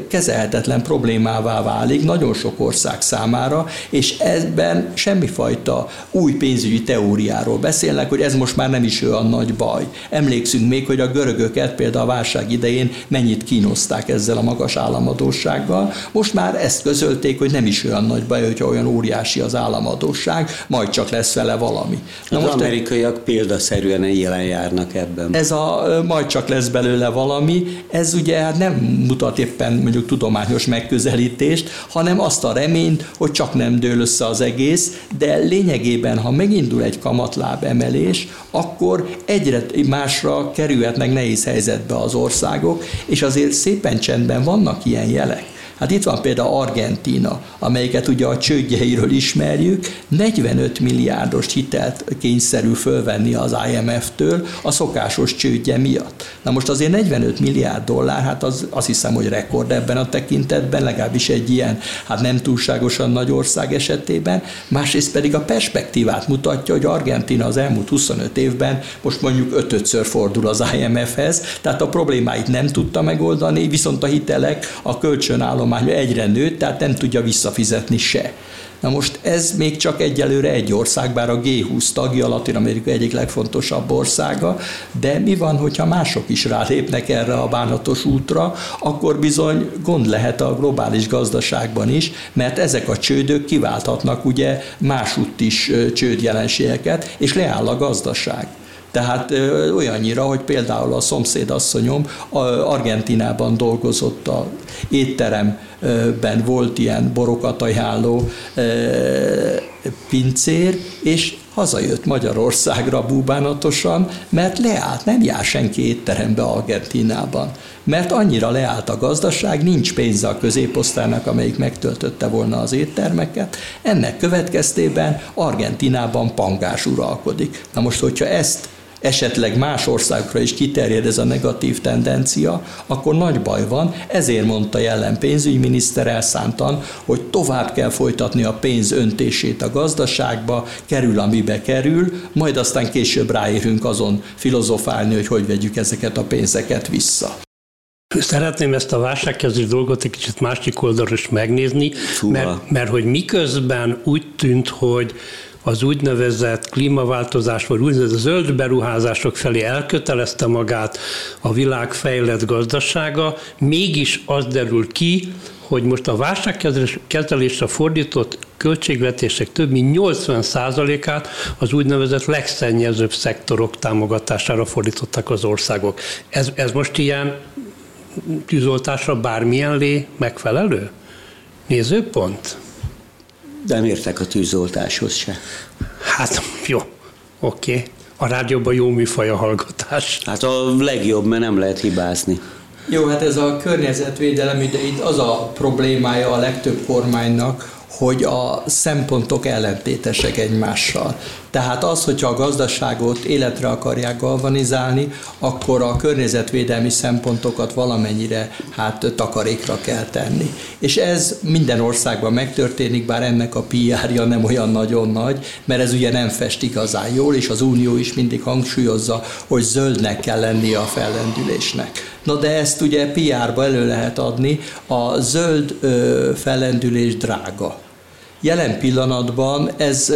kezelhetetlen problémává válik nagyon sok ország számára, és ebben semmifajta új pénzügyi teóriáról beszélnek, hogy ez most már nem is olyan nagy baj. Emlékszünk még, hogy a görögöket például a válság idején mennyit kínozták ezzel a magas államadósággal. Most már ezt közölték, hogy nem is olyan nagy baj, hogyha olyan óriási az államadóság, majd csak lesz vele valami. Na az most amerikaiak e... példaszerűen jelen járnak ebben. Ez a majd csak lesz belőle valami, ez ugye hát nem mutat éppen mondjuk tudományos megközelítést, hanem azt a reményt, hogy csak nem dől össze az egész, de lényegében, ha megindul egy kamatláb emelés, akkor egyre másra kerülhetnek nehéz helyzetbe az országok, és azért szépen csendben vannak ilyen jelek. Hát itt van például Argentína, amelyiket ugye a csődjeiről ismerjük, 45 milliárdos hitelt kényszerül fölvenni az IMF-től a szokásos csődje miatt. Na most azért 45 milliárd dollár, hát az, azt hiszem, hogy rekord ebben a tekintetben, legalábbis egy ilyen, hát nem túlságosan nagy ország esetében, másrészt pedig a perspektívát mutatja, hogy Argentina az elmúlt 25 évben most mondjuk ötödször fordul az IMF-hez, tehát a problémáit nem tudta megoldani, viszont a hitelek, a kölcsönálló állománya egyre nőtt, tehát nem tudja visszafizetni se. Na most ez még csak egyelőre egy ország, bár a G20 tagja, Latin Amerika egyik legfontosabb országa, de mi van, hogyha mások is rálépnek erre a bánatos útra, akkor bizony gond lehet a globális gazdaságban is, mert ezek a csődök kiválthatnak ugye másútt is csődjelenségeket, és leáll a gazdaság. Tehát olyannyira, hogy például a szomszédasszonyom Argentinában dolgozott a étteremben volt ilyen borokat ajánló pincér, és hazajött Magyarországra búbánatosan, mert leállt, nem jár senki étterembe Argentinában. Mert annyira leállt a gazdaság, nincs pénze a középosztálynak, amelyik megtöltötte volna az éttermeket. Ennek következtében Argentinában pangás uralkodik. Na most, hogyha ezt esetleg más országokra is kiterjed ez a negatív tendencia, akkor nagy baj van. Ezért mondta jelen pénzügyminiszter elszántan, hogy tovább kell folytatni a pénz öntését a gazdaságba, kerül amibe kerül, majd aztán később ráérünk azon filozofálni, hogy hogy vegyük ezeket a pénzeket vissza. Szeretném ezt a válságkezelés dolgot egy kicsit másik oldalról is megnézni, mert, mert hogy miközben úgy tűnt, hogy az úgynevezett klímaváltozás, vagy úgynevezett zöld beruházások felé elkötelezte magát a világ fejlett gazdasága, mégis az derül ki, hogy most a válságkezelésre fordított költségvetések több mint 80%-át az úgynevezett legszennyezőbb szektorok támogatására fordítottak az országok. Ez, ez most ilyen tűzoltásra bármilyen lé megfelelő nézőpont? De nem értek a tűzoltáshoz se. Hát jó, oké. Okay. A rádióban jó műfaj a hallgatás. Hát a legjobb, mert nem lehet hibázni. Jó, hát ez a környezetvédelem, de itt az a problémája a legtöbb kormánynak, hogy a szempontok ellentétesek egymással. Tehát az, hogyha a gazdaságot életre akarják galvanizálni, akkor a környezetvédelmi szempontokat valamennyire hát takarékra kell tenni. És ez minden országban megtörténik, bár ennek a PR-ja nem olyan nagyon nagy, mert ez ugye nem fest igazán jól, és az Unió is mindig hangsúlyozza, hogy zöldnek kell lennie a fellendülésnek. Na de ezt ugye PR-ba elő lehet adni, a zöld ö, fellendülés drága. Jelen pillanatban ez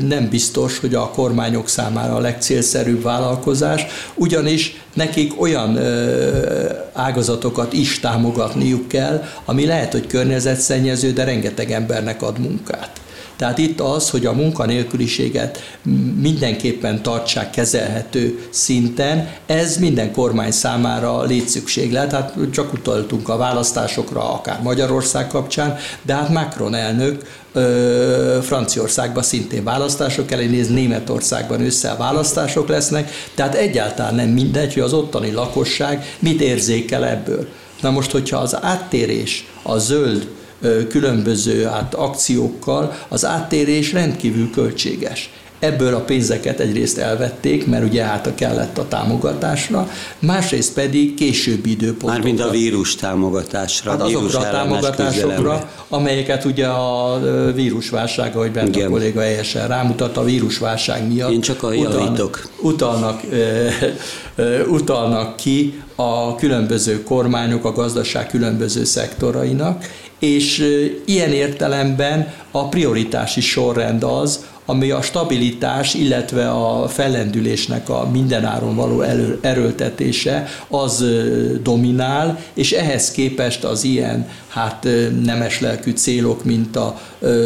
nem biztos, hogy a kormányok számára a legcélszerűbb vállalkozás, ugyanis nekik olyan ágazatokat is támogatniuk kell, ami lehet, hogy környezetszennyező, de rengeteg embernek ad munkát. Tehát itt az, hogy a munkanélküliséget mindenképpen tartsák kezelhető szinten, ez minden kormány számára létszükséglet. Hát csak utaltunk a választásokra, akár Magyarország kapcsán, de hát Macron elnök Franciaországban szintén választások elé néz, Németországban ősszel választások lesznek, tehát egyáltalán nem mindegy, hogy az ottani lakosság mit érzékel ebből. Na most, hogyha az áttérés a zöld különböző hát, akciókkal, az áttérés rendkívül költséges. Ebből a pénzeket egyrészt elvették, mert ugye hát kellett a támogatásra, másrészt pedig későbbi időpontokra. Mármint a vírus támogatásra. Hát azokra a támogatásokra, küzdelemre. amelyeket ugye a vírusválság, ahogy bent a kolléga helyesen rámutat, a vírusválság miatt Én csak a javítok. Utalnak, utalnak ki a különböző kormányok, a gazdaság különböző szektorainak, és ilyen értelemben a prioritási sorrend az, ami a stabilitás, illetve a fellendülésnek a mindenáron való erőltetése, az dominál, és ehhez képest az ilyen hát nemes lelkű célok, mint a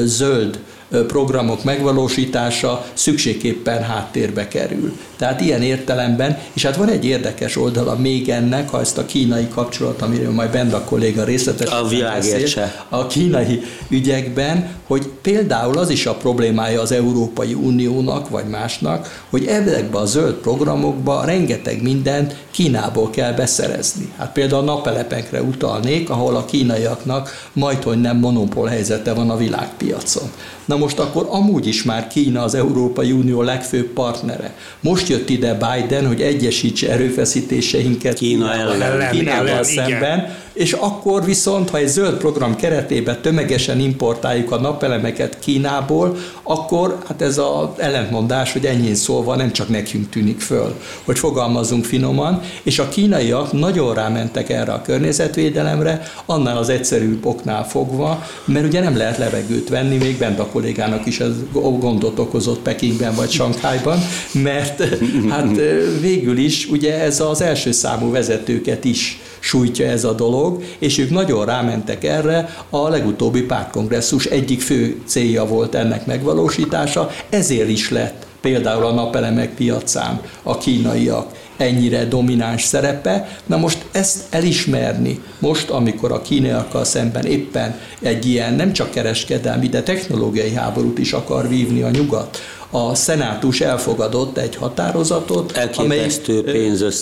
zöld programok megvalósítása szükségképpen háttérbe kerül. Tehát ilyen értelemben, és hát van egy érdekes oldala még ennek, ha ezt a kínai kapcsolat, amiről majd Benda kolléga részletesen a beszél, a kínai ügyekben, hogy például az is a problémája az Európai Uniónak, vagy másnak, hogy ezekben a zöld programokban rengeteg mindent Kínából kell beszerezni. Hát például a napelepekre utalnék, ahol a kínaiaknak majdhogy nem monopól helyzete van a világpiacon. Na most akkor amúgy is már Kína az Európai Unió legfőbb partnere. Most jött ide Biden, hogy egyesítse erőfeszítéseinket Kína ellen, Kínával ellen, szemben, igen és akkor viszont, ha egy zöld program keretében tömegesen importáljuk a napelemeket Kínából, akkor hát ez az ellentmondás, hogy ennyi szólva nem csak nekünk tűnik föl, hogy fogalmazunk finoman, és a kínaiak nagyon rámentek erre a környezetvédelemre, annál az egyszerűbb oknál fogva, mert ugye nem lehet levegőt venni, még bent a kollégának is ez gondot okozott Pekingben vagy Sankhájban, mert hát végül is ugye ez az első számú vezetőket is sújtja ez a dolog, és ők nagyon rámentek erre, a legutóbbi pártkongresszus egyik fő célja volt ennek megvalósítása, ezért is lett például a napelemek piacán a kínaiak ennyire domináns szerepe. Na most ezt elismerni, most, amikor a kínaiakkal szemben éppen egy ilyen nem csak kereskedelmi, de technológiai háborút is akar vívni a nyugat, a szenátus elfogadott egy határozatot, amely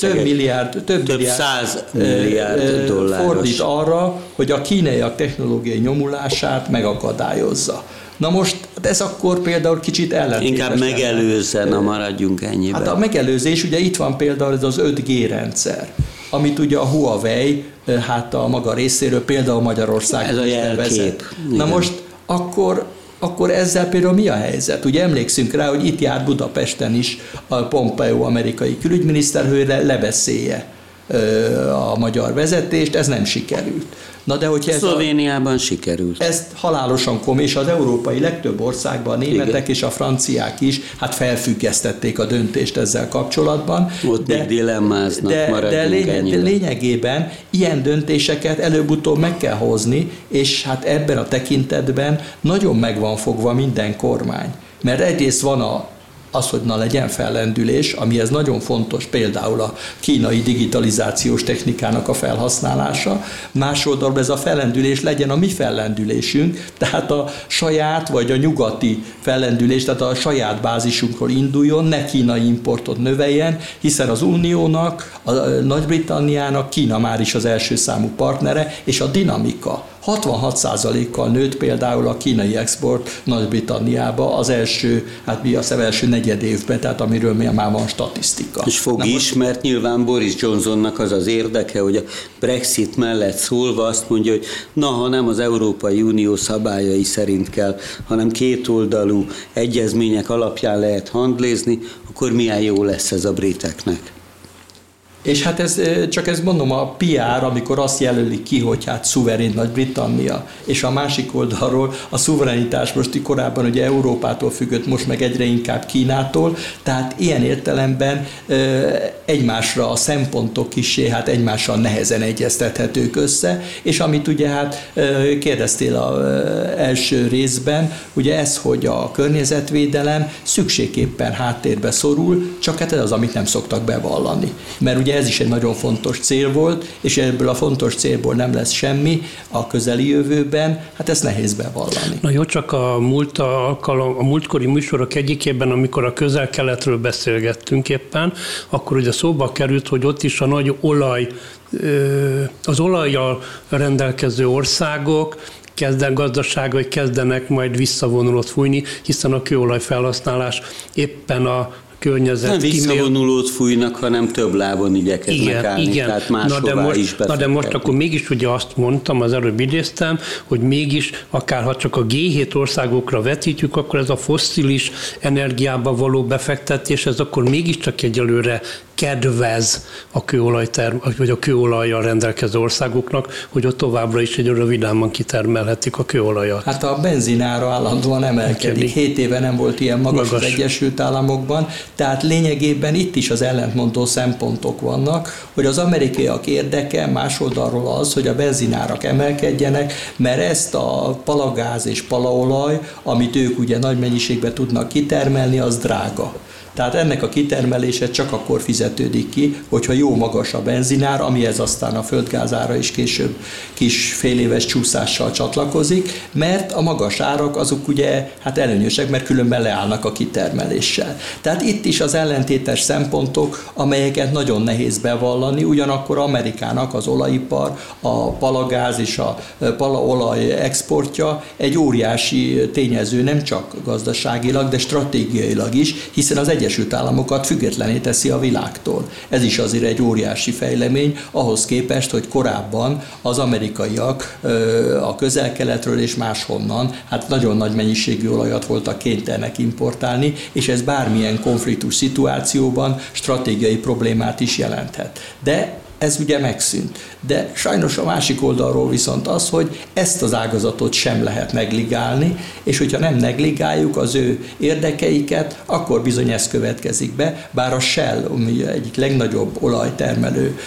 több milliárd, több, több milliárd, száz milliárd dolláros. fordít arra, hogy a kínaiak technológiai nyomulását megakadályozza. Na most hát ez akkor például kicsit ellentétes. Inkább megelőzzen, a maradjunk ennyiben. Hát a megelőzés, ugye itt van például ez az 5G rendszer, amit ugye a Huawei hát a maga részéről például Magyarország Ez a jelkép. Na most akkor akkor ezzel például mi a helyzet? Ugye emlékszünk rá, hogy itt járt Budapesten is a Pompeo amerikai külügyminiszter, hogy lebeszélje a magyar vezetést, ez nem sikerült. Na de hogyha ez Szlovéniában a, sikerült. Ezt halálosan kom, és az európai legtöbb országban a németek Igen. és a franciák is hát felfüggesztették a döntést ezzel kapcsolatban. Ott de, még dilemmáznak, de, de, lény, de lényegében ilyen döntéseket előbb-utóbb meg kell hozni, és hát ebben a tekintetben nagyon meg van fogva minden kormány. Mert egyrészt van a az, hogy na legyen fellendülés, amihez nagyon fontos például a kínai digitalizációs technikának a felhasználása, más oldalban ez a fellendülés legyen a mi fellendülésünk, tehát a saját vagy a nyugati fellendülés, tehát a saját bázisunkról induljon, ne kínai importot növeljen, hiszen az Uniónak, a Nagy-Britanniának Kína már is az első számú partnere, és a dinamika 66%-kal nőtt például a kínai export Nagy-Britanniába az első, hát mi az első negyed évben, tehát amiről már van statisztika. És fog Na, is, mert nyilván Boris Johnsonnak az az érdeke, hogy a Brexit mellett szólva azt mondja, hogy na, ha nem az Európai Unió szabályai szerint kell, hanem kétoldalú egyezmények alapján lehet handlézni, akkor milyen jó lesz ez a briteknek. És hát ez, csak ez mondom, a PR, amikor azt jelöli ki, hogy hát szuverén Nagy-Britannia, és a másik oldalról a szuverenitás most korábban ugye Európától függött, most meg egyre inkább Kínától, tehát ilyen értelemben egymásra a szempontok is hát egymással nehezen egyeztethetők össze, és amit ugye hát kérdeztél a első részben, ugye ez, hogy a környezetvédelem szükségképpen háttérbe szorul, csak hát ez az, amit nem szoktak bevallani. Mert ugye ez is egy nagyon fontos cél volt, és ebből a fontos célból nem lesz semmi a közeli jövőben, hát ezt nehéz bevallani. Na jó, csak a múlt alkalom, a múltkori műsorok egyikében, amikor a közel-keletről beszélgettünk éppen, akkor ugye szóba került, hogy ott is a nagy olaj az olajjal rendelkező országok kezden gazdaságai kezdenek majd visszavonulót fújni, hiszen a kőolaj felhasználás éppen a környezet. Nem visszavonulót fújnak, hanem több lábon igyekeznek igen, állni, igen. tehát na de, most, is na de most akkor mégis ugye azt mondtam, az előbb idéztem, hogy mégis akár ha csak a G7 országokra vetítjük, akkor ez a fosszilis energiába való befektetés, ez akkor mégiscsak egyelőre kedvez a kőolajterm, vagy a kőolajjal rendelkező országoknak, hogy ott továbbra is egy rövidámban kitermelhetik a kőolajat. Hát a benzinára állandóan emelkedik. Hét éve nem volt ilyen magas, magas az Egyesült Államokban, tehát lényegében itt is az ellentmondó szempontok vannak, hogy az amerikaiak érdeke más oldalról az, hogy a benzinárak emelkedjenek, mert ezt a palagáz és palaolaj, amit ők ugye nagy mennyiségben tudnak kitermelni, az drága. Tehát ennek a kitermelése csak akkor fizetődik ki, hogyha jó magas a benzinár, amihez aztán a földgázára is később kis fél éves csúszással csatlakozik, mert a magas árak azok ugye hát előnyösek, mert különben leállnak a kitermeléssel. Tehát itt is az ellentétes szempontok, amelyeket nagyon nehéz bevallani, ugyanakkor Amerikának az olajipar, a palagáz és a palaolaj exportja egy óriási tényező, nem csak gazdaságilag, de stratégiailag is, hiszen az egy Egyesült Államokat függetlené teszi a világtól. Ez is azért egy óriási fejlemény, ahhoz képest, hogy korábban az amerikaiak a közel-keletről és máshonnan hát nagyon nagy mennyiségű olajat voltak kénytelenek importálni, és ez bármilyen konfliktus szituációban stratégiai problémát is jelenthet. De ez ugye megszűnt. De sajnos a másik oldalról viszont az, hogy ezt az ágazatot sem lehet negligálni, és hogyha nem negligáljuk az ő érdekeiket, akkor bizony ez következik be, bár a Shell, ami egyik legnagyobb olajtermelő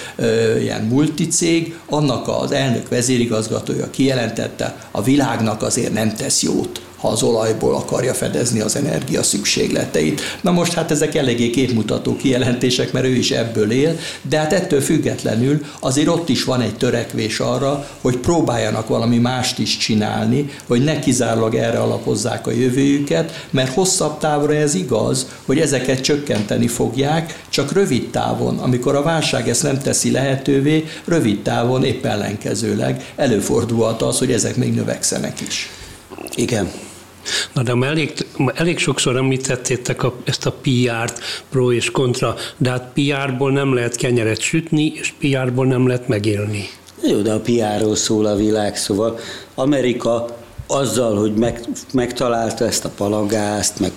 ilyen multicég, annak az elnök vezérigazgatója kijelentette, a világnak azért nem tesz jót ha az olajból akarja fedezni az energia szükségleteit. Na most hát ezek eléggé képmutató kijelentések, mert ő is ebből él, de hát ettől függetlenül azért ott is van egy törekvés arra, hogy próbáljanak valami mást is csinálni, hogy ne kizárólag erre alapozzák a jövőjüket, mert hosszabb távra ez igaz, hogy ezeket csökkenteni fogják, csak rövid távon, amikor a válság ezt nem teszi lehetővé, rövid távon épp ellenkezőleg előfordulhat az, hogy ezek még növekszenek is. Igen, Na de elég, elég sokszor említettétek a, ezt a PR-t, pro és kontra, de hát PR-ból nem lehet kenyeret sütni, és PR-ból nem lehet megélni. Jó, de a PR-ról szól a világ, szóval Amerika azzal, hogy meg, megtalálta ezt a palagázt, meg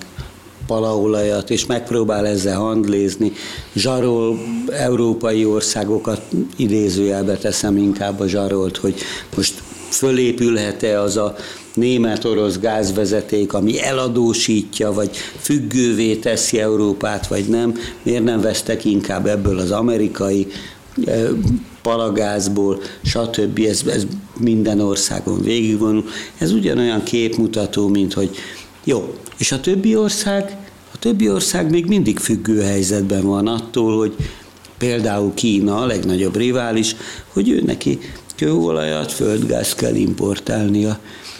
palaolajat, és megpróbál ezzel handlézni, zsarol európai országokat, idézőjelbe teszem inkább a zsarolt, hogy most fölépülhet-e az a német-orosz gázvezeték, ami eladósítja, vagy függővé teszi Európát, vagy nem, miért nem vesztek inkább ebből az amerikai palagázból, stb. Ez, ez minden országon végigvonul. Ez ugyanolyan képmutató, mint hogy jó, és a többi ország, a többi ország még mindig függő helyzetben van attól, hogy például Kína, a legnagyobb rivális, hogy ő neki kőolajat, földgáz kell importálnia.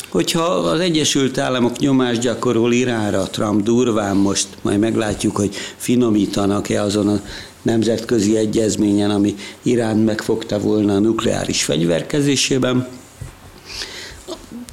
Hogyha az Egyesült Államok nyomást gyakorol Iránra, Trump durván most, majd meglátjuk, hogy finomítanak-e azon a nemzetközi egyezményen, ami Irán megfogta volna a nukleáris fegyverkezésében,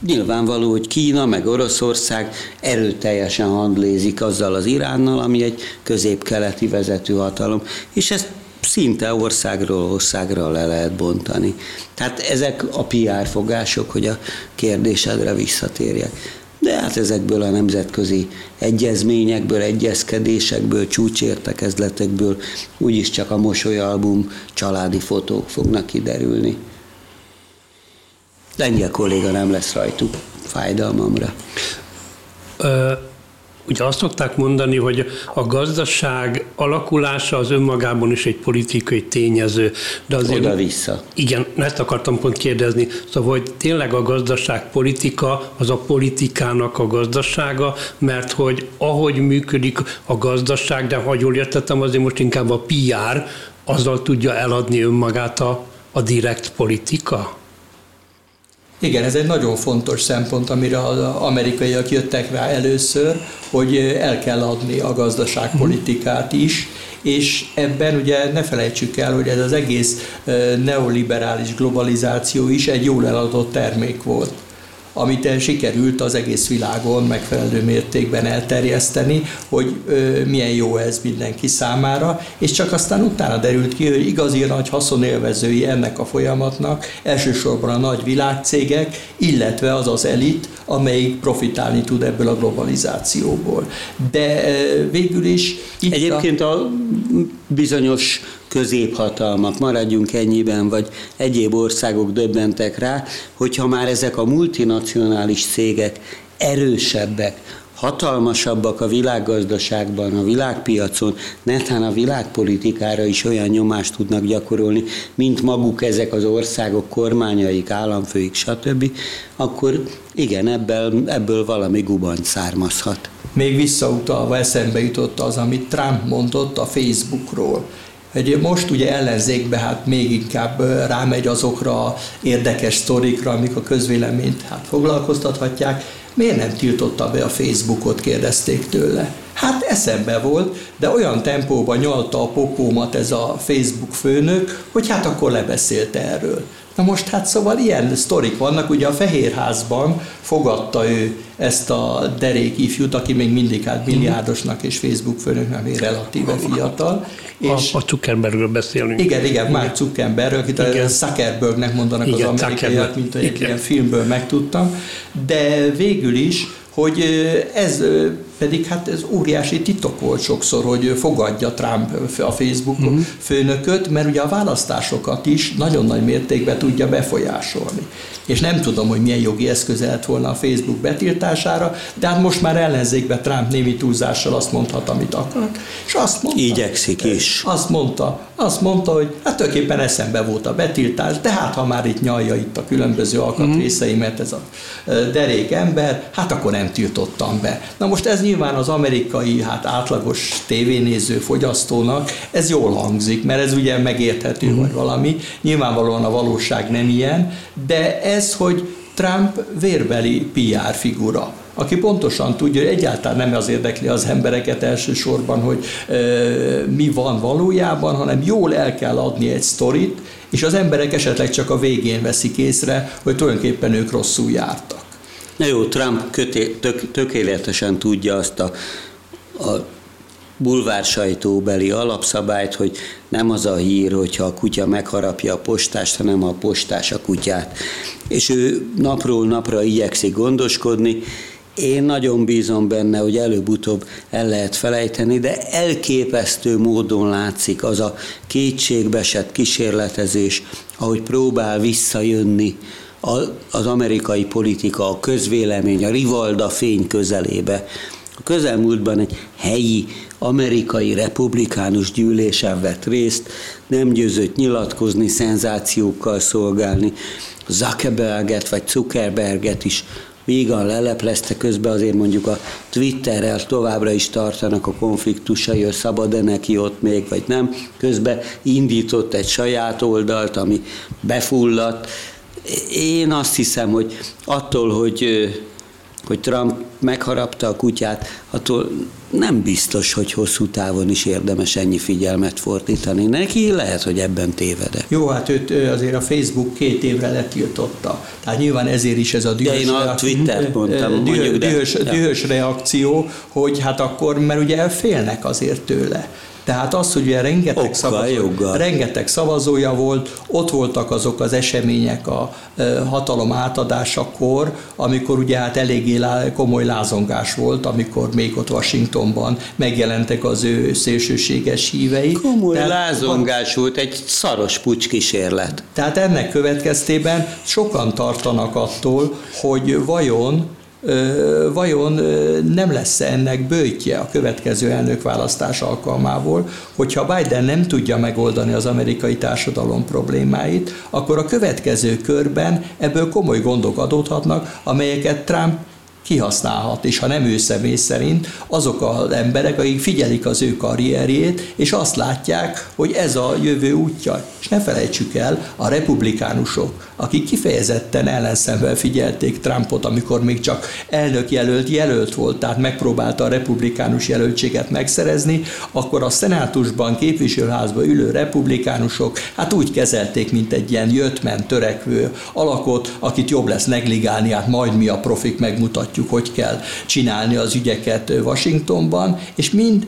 Nyilvánvaló, hogy Kína meg Oroszország erőteljesen handlézik azzal az Iránnal, ami egy közép-keleti vezető hatalom, és ezt szinte országról országra le lehet bontani. Tehát ezek a PR fogások, hogy a kérdésedre visszatérjek. De hát ezekből a nemzetközi egyezményekből, egyezkedésekből, csúcsértekezletekből úgyis csak a mosolyalbum családi fotók fognak kiderülni. Lengyel kolléga nem lesz rajtuk fájdalmamra. Ugye azt szokták mondani, hogy a gazdaság alakulása az önmagában is egy politikai tényező. De azért, Oda-vissza. Igen, ezt akartam pont kérdezni. Szóval, hogy tényleg a gazdaság politika az a politikának a gazdasága, mert hogy ahogy működik a gazdaság, de ha jól értettem, azért most inkább a PR, azzal tudja eladni önmagát a, a direkt politika? Igen, ez egy nagyon fontos szempont, amire az amerikaiak jöttek rá először, hogy el kell adni a gazdaságpolitikát is, és ebben ugye ne felejtsük el, hogy ez az egész neoliberális globalizáció is egy jól eladott termék volt amit sikerült az egész világon megfelelő mértékben elterjeszteni, hogy milyen jó ez mindenki számára, és csak aztán utána derült ki, hogy igazi nagy haszonélvezői ennek a folyamatnak elsősorban a nagy világcégek, illetve az az elit, amelyik profitálni tud ebből a globalizációból. De végül is... Egyébként a, a bizonyos középhatalmak, maradjunk ennyiben, vagy egyéb országok döbbentek rá, hogyha már ezek a multinacionális cégek erősebbek, hatalmasabbak a világgazdaságban, a világpiacon, netán a világpolitikára is olyan nyomást tudnak gyakorolni, mint maguk ezek az országok kormányaik, államfőik, stb., akkor igen, ebből, ebből valami gubanc származhat. Még visszautalva eszembe jutott az, amit Trump mondott a Facebookról hogy most ugye ellenzékbe hát még inkább rámegy azokra érdekes sztorikra, amik a közvéleményt hát foglalkoztathatják. Miért nem tiltotta be a Facebookot, kérdezték tőle. Hát eszembe volt, de olyan tempóban nyalta a pokómat ez a Facebook főnök, hogy hát akkor lebeszélte erről. Na most hát szóval ilyen sztorik vannak, ugye a Fehérházban fogadta ő ezt a derék ifjút, aki még mindig hát milliárdosnak és Facebook főnöknek még relatíve fiatal. És a, a Zuckerbergről beszélünk. Igen, igen, már Zuckerberg, akit igen. a Zuckerbergnek mondanak igen, az amerikaiak, mint egy igen. ilyen filmből megtudtam, de végül is hogy ez pedig hát ez óriási titok volt sokszor, hogy fogadja Trump a Facebook uh-huh. főnököt, mert ugye a választásokat is nagyon nagy mértékben tudja befolyásolni. És nem tudom, hogy milyen jogi eszköze lett volna a Facebook betiltására, de hát most már ellenzékbe Trump némi túlzással azt mondhat, amit akar. És azt mondta, Igyekszik is. Azt mondta, azt mondta, hogy hát tulajdonképpen eszembe volt a betiltás, de hát ha már itt nyalja itt a különböző alkatrészeimet ez a derék ember, hát akkor nem tiltottam be. Na most ez nyilván az amerikai, hát átlagos tévénéző fogyasztónak ez jól hangzik, mert ez ugye megérthető mm. vagy valami. Nyilvánvalóan a valóság nem ilyen, de ez, hogy Trump vérbeli PR figura aki pontosan tudja, hogy egyáltalán nem az érdekli az embereket elsősorban, hogy e, mi van valójában, hanem jól el kell adni egy sztorit, és az emberek esetleg csak a végén veszik észre, hogy tulajdonképpen ők rosszul jártak. Na jó, Trump köté, tök, tökéletesen tudja azt a, a bulvár alapszabályt, hogy nem az a hír, hogyha a kutya megharapja a postást, hanem a postás a kutyát. És ő napról napra igyekszik gondoskodni, én nagyon bízom benne, hogy előbb-utóbb el lehet felejteni, de elképesztő módon látszik az a kétségbesett kísérletezés, ahogy próbál visszajönni az amerikai politika, a közvélemény, a rivalda fény közelébe. A közelmúltban egy helyi amerikai republikánus gyűlésen vett részt, nem győzött nyilatkozni, szenzációkkal szolgálni. Zuckerberget vagy Zuckerberget is vígan leleplezte, közben azért mondjuk a Twitterrel továbbra is tartanak a konfliktusai, hogy szabad-e neki ott még, vagy nem. Közben indított egy saját oldalt, ami befulladt. Én azt hiszem, hogy attól, hogy, hogy Trump megharapta a kutyát, attól nem biztos, hogy hosszú távon is érdemes ennyi figyelmet fordítani. Neki lehet, hogy ebben tévedek. Jó, hát őt azért a Facebook két évre letiltotta. Tehát nyilván ezért is ez a dühös, de én a Twitter mondtam, dühös, mondjuk, de, dühös, dühös reakció, hogy hát akkor, mert ugye félnek azért tőle. Tehát az, hogy ugye rengeteg, Okkal, szavazó, rengeteg szavazója volt, ott voltak azok az események a hatalom átadásakor, amikor ugye hát eléggé komoly lázongás volt, amikor még ott Washingtonban megjelentek az ő szélsőséges hívei. Komoly Tehát, lázongás volt, egy szaros pucs kísérlet. Tehát ennek következtében sokan tartanak attól, hogy vajon vajon nem lesz ennek bőtje a következő elnökválasztás alkalmából, hogyha Biden nem tudja megoldani az amerikai társadalom problémáit, akkor a következő körben ebből komoly gondok adódhatnak, amelyeket Trump kihasználhat, és ha nem ő személy szerint, azok az emberek, akik figyelik az ő karrierjét, és azt látják, hogy ez a jövő útja. És ne felejtsük el, a republikánusok, akik kifejezetten ellenszemben figyelték Trumpot, amikor még csak elnök jelölt jelölt volt, tehát megpróbálta a republikánus jelöltséget megszerezni, akkor a szenátusban, képviselőházban ülő republikánusok hát úgy kezelték, mint egy ilyen jött törekvő alakot, akit jobb lesz negligálni, hát majd mi a profik megmutatjuk mutatjuk, hogy kell csinálni az ügyeket Washingtonban, és mind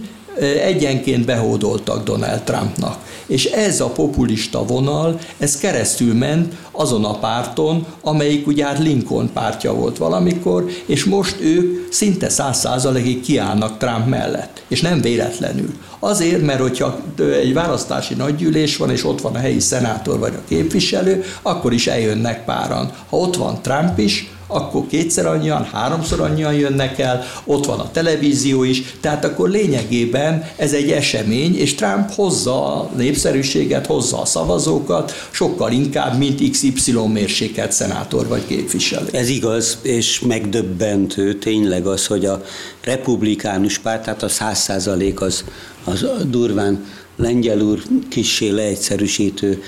egyenként behódoltak Donald Trumpnak. És ez a populista vonal, ez keresztül ment azon a párton, amelyik ugye hát Lincoln pártja volt valamikor, és most ők szinte száz százalékig kiállnak Trump mellett. És nem véletlenül. Azért, mert hogyha egy választási nagygyűlés van, és ott van a helyi szenátor vagy a képviselő, akkor is eljönnek páran. Ha ott van Trump is, akkor kétszer annyian, háromszor annyian jönnek el, ott van a televízió is, tehát akkor lényegében ez egy esemény, és Trump hozza a népszerűséget, hozza a szavazókat, sokkal inkább, mint XY mérsékelt szenátor vagy képviselő. Ez igaz, és megdöbbentő tényleg az, hogy a republikánus párt, tehát a száz százalék az, az durván lengyel úr kissé leegyszerűsítő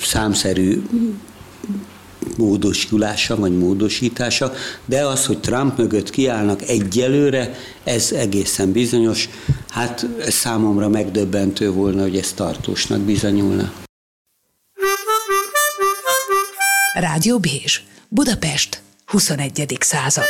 számszerű módosulása vagy módosítása, de az, hogy Trump mögött kiállnak egyelőre, ez egészen bizonyos. Hát számomra megdöbbentő volna, hogy ez tartósnak bizonyulna. Rádió Bézs, Budapest, 21. század.